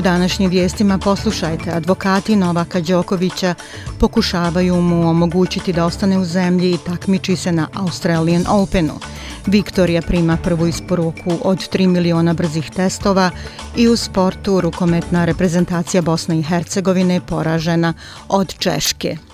U današnjim vijestima poslušajte, advokati Novaka Đokovića pokušavaju mu omogućiti da ostane u zemlji i takmiči se na Australian Openu. Viktorija prima prvu isporuku od 3 miliona brzih testova i u sportu rukometna reprezentacija Bosne i Hercegovine poražena od Češke.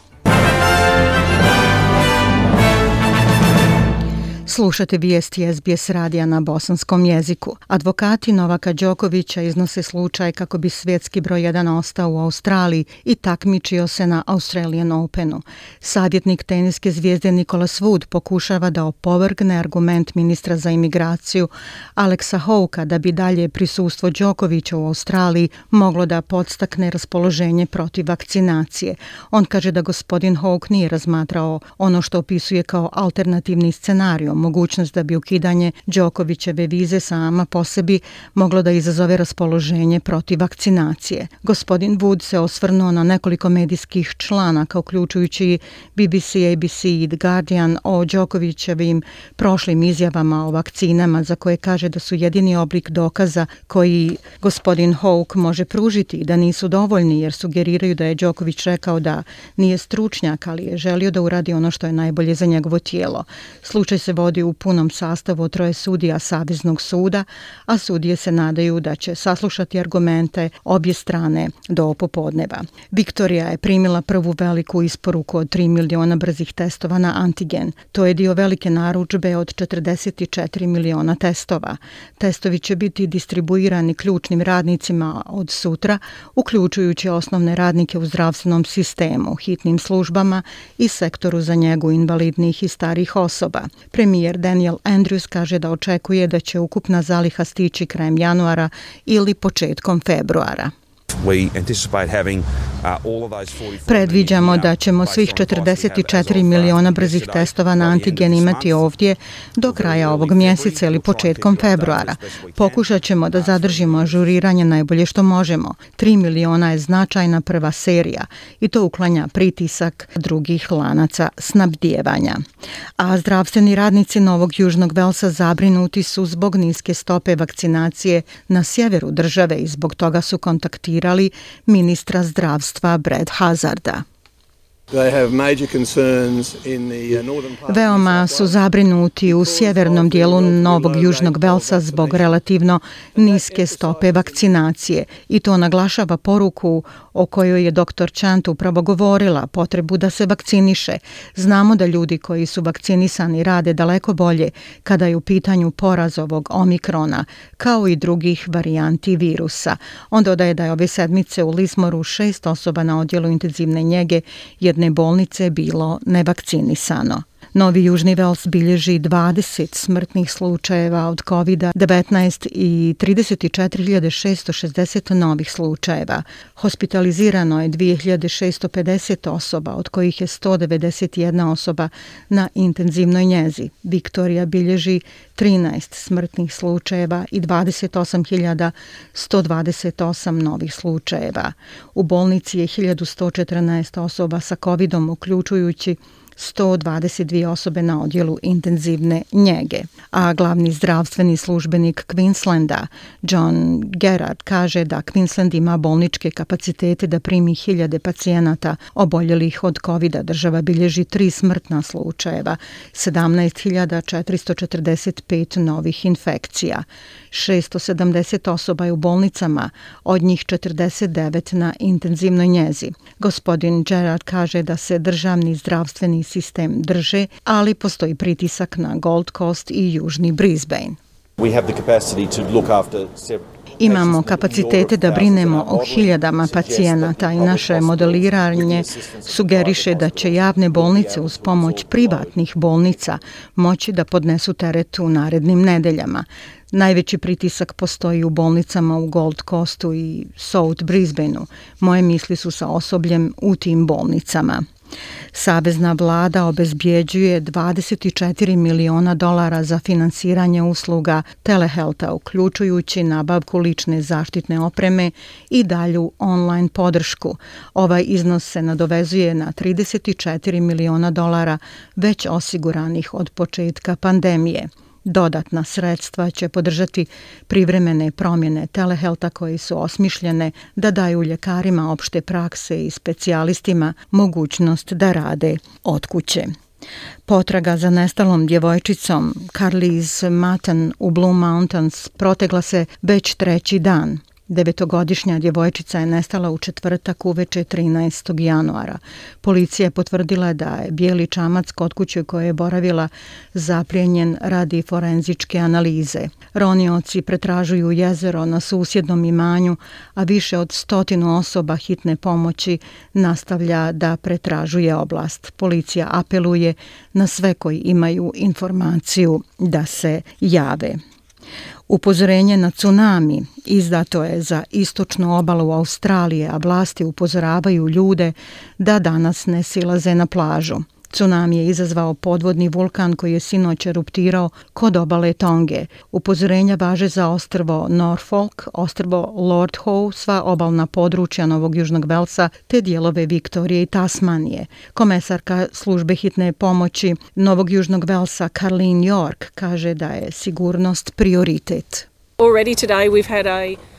Slušate vijesti SBS radija na bosanskom jeziku. Advokati Novaka Đokovića iznose slučaj kako bi svjetski broj 1 ostao u Australiji i takmičio se na Australian Openu. Savjetnik teniske zvijezde Nikola Svud pokušava da opovrgne argument ministra za imigraciju Aleksa Houka da bi dalje prisustvo Đokovića u Australiji moglo da podstakne raspoloženje protiv vakcinacije. On kaže da gospodin Houk nije razmatrao ono što opisuje kao alternativni scenarij mogućnost da bi ukidanje Đokovićeve vize sama po sebi moglo da izazove raspoloženje protiv vakcinacije. Gospodin Wood se osvrnuo na nekoliko medijskih članaka, uključujući BBC, ABC i The Guardian o Đokovićevim prošlim izjavama o vakcinama za koje kaže da su jedini oblik dokaza koji gospodin Hawke može pružiti da nisu dovoljni jer sugeriraju da je Đoković rekao da nije stručnjak, ali je želio da uradi ono što je najbolje za njegovo tijelo. Slučaj se vodi u punom sastavu troje sudija Saveznog suda, a sudije se nadaju da će saslušati argumente obje strane do popodneva. Viktorija je primila prvu veliku isporuku od 3 miliona brzih testova na antigen. To je dio velike naručbe od 44 miliona testova. Testovi će biti distribuirani ključnim radnicima od sutra, uključujući osnovne radnike u zdravstvenom sistemu, hitnim službama i sektoru za njegu invalidnih i starih osoba. Premijer Daniel Andrews kaže da očekuje da će ukupna zaliha stići krajem januara ili početkom februara. Uh, Predviđamo da ćemo svih 44 miliona brzih testova na antigen imati ovdje do kraja ovog mjeseca ili početkom februara. Pokušat ćemo da zadržimo ažuriranje najbolje što možemo. 3 miliona je značajna prva serija i to uklanja pritisak drugih lanaca snabdijevanja. A zdravstveni radnici Novog Južnog Velsa zabrinuti su zbog niske stope vakcinacije na sjeveru države i zbog toga su kontaktirali citirali ministra zdravstva Brad Hazarda. Uh, Veoma su zabrinuti u sjevernom dijelu Novog Južnog Velsa zbog relativno niske stope vakcinacije i to naglašava poruku o kojoj je dr. Chant upravo govorila, potrebu da se vakciniše. Znamo da ljudi koji su vakcinisani rade daleko bolje kada je u pitanju poraz ovog omikrona, kao i drugih varijanti virusa. On dodaje da je ove sedmice u Lismoru šest osoba na odjelu intenzivne njege jedne bolnice bilo nevakcinisano. Novi Južni Vels bilježi 20 smrtnih slučajeva od COVID-19 i 34.660 novih slučajeva. Hospitalizirano je 2650 osoba, od kojih je 191 osoba na intenzivnoj njezi. Viktorija bilježi 13 smrtnih slučajeva i 28.128 novih slučajeva. U bolnici je 1114 osoba sa COVID-om, uključujući 122 osobe na odjelu intenzivne njege. A glavni zdravstveni službenik Queenslanda, John Gerard, kaže da Queensland ima bolničke kapacitete da primi hiljade pacijenata oboljelih od COVID-a. Država bilježi tri smrtna slučajeva, 17.445 novih infekcija. 670 osoba je u bolnicama, od njih 49 na intenzivnoj njezi. Gospodin Gerard kaže da se državni zdravstveni sistem drže, ali postoji pritisak na Gold Coast i Južni Brisbane. We have the capacity to look after Imamo kapacitete da brinemo o hiljadama pacijenata i naše modeliranje sugeriše da će javne bolnice uz pomoć privatnih bolnica moći da podnesu teret u narednim nedeljama. Najveći pritisak postoji u bolnicama u Gold Coastu i South Brisbaneu. Moje misli su sa osobljem u tim bolnicama. Savezna vlada obezbjeđuje 24 miliona dolara za finansiranje usluga telehelta, uključujući nabavku lične zaštitne opreme i dalju online podršku. Ovaj iznos se nadovezuje na 34 miliona dolara već osiguranih od početka pandemije. Dodatna sredstva će podržati privremene promjene telehelta koji su osmišljene da daju ljekarima opšte prakse i specijalistima mogućnost da rade od kuće. Potraga za nestalom djevojčicom Carlize Matten u Blue Mountains protegla se već treći dan. Devetogodišnja djevojčica je nestala u četvrtak uveče 13. januara. Policija je potvrdila da je bijeli čamac kod kuće koje je boravila zapljenjen radi forenzičke analize. Ronioci pretražuju jezero na susjednom imanju, a više od stotinu osoba hitne pomoći nastavlja da pretražuje oblast. Policija apeluje na sve koji imaju informaciju da se jave. Upozorenje na tsunami izdato je za istočnu obalu Australije, a vlasti upozoravaju ljude da danas ne silaze na plažu. Tsunami je izazvao podvodni vulkan koji je sinoć eruptirao kod obale Tonge. Upozorenja važe za ostrvo Norfolk, ostrvo Lord Howe, sva obalna područja Novog Južnog Velsa te dijelove Viktorije i Tasmanije. Komesarka službe hitne pomoći Novog Južnog Velsa Karlin York kaže da je sigurnost prioritet. Already today we've had a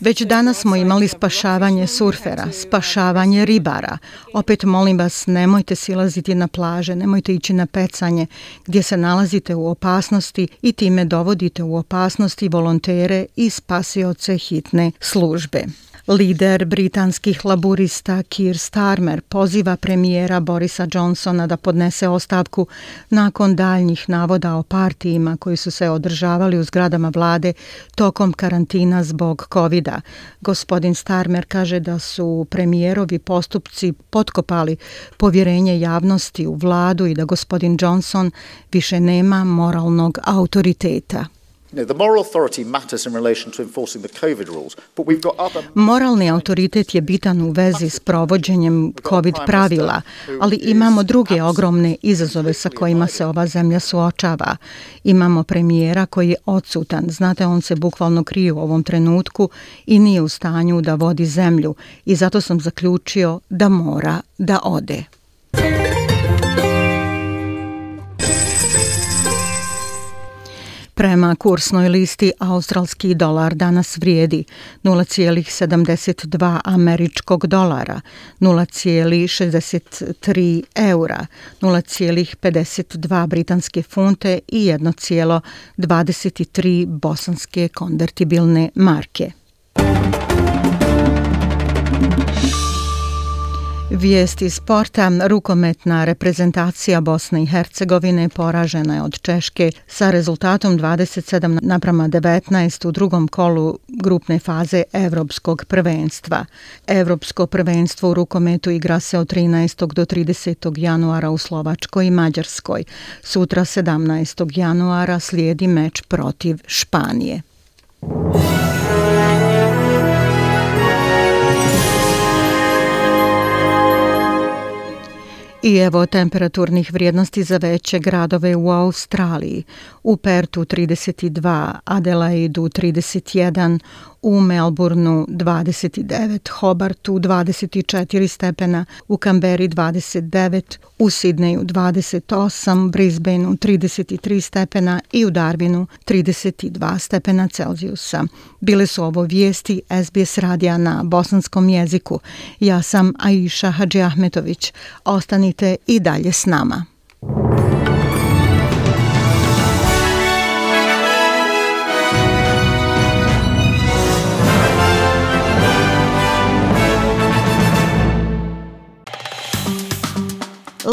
Već danas smo imali spašavanje surfera, spašavanje ribara. Opet molim vas, nemojte silaziti na plaže, nemojte ići na pecanje gdje se nalazite u opasnosti i time dovodite u opasnosti volontere i spasioce hitne službe. Lider britanskih laburista Keir Starmer poziva premijera Borisa Johnsona da podnese ostavku nakon daljnjih navoda o partijima koji su se održavali u zgradama vlade tokom karantina zbog covid -a. Gospodin Starmer kaže da su premijerovi postupci potkopali povjerenje javnosti u vladu i da gospodin Johnson više nema moralnog autoriteta. Moralni autoritet je bitan u vezi s provođenjem COVID pravila, ali imamo druge ogromne izazove sa kojima se ova zemlja suočava. Imamo premijera koji je odsutan, znate, on se bukvalno krije u ovom trenutku i nije u stanju da vodi zemlju i zato sam zaključio da mora da ode. Prema kursnoj listi australski dolar danas vrijedi 0,72 američkog dolara, 0,63 eura, 0,52 britanske funte i 1,23 bosanske konvertibilne marke. Vijesti sporta. Rukometna reprezentacija Bosne i Hercegovine poražena je od Češke sa rezultatom 27 naprama 19 u drugom kolu grupne faze Evropskog prvenstva. Evropsko prvenstvo u rukometu igra se od 13. do 30. januara u Slovačkoj i Mađarskoj. Sutra 17. januara slijedi meč protiv Španije. I evo temperaturnih vrijednosti za veće gradove u Australiji. U Pertu 32, Adelaidu 31, u Melbourneu 29, Hobartu 24 stepena, u Kamberi 29, u Sidneju 28, Brisbaneu 33 stepena i u Darwinu 32 stepena Celzijusa. Bile su ovo vijesti SBS radija na bosanskom jeziku. Ja sam Aisha Hadži Ahmetović. Ostanite i dalje s nama.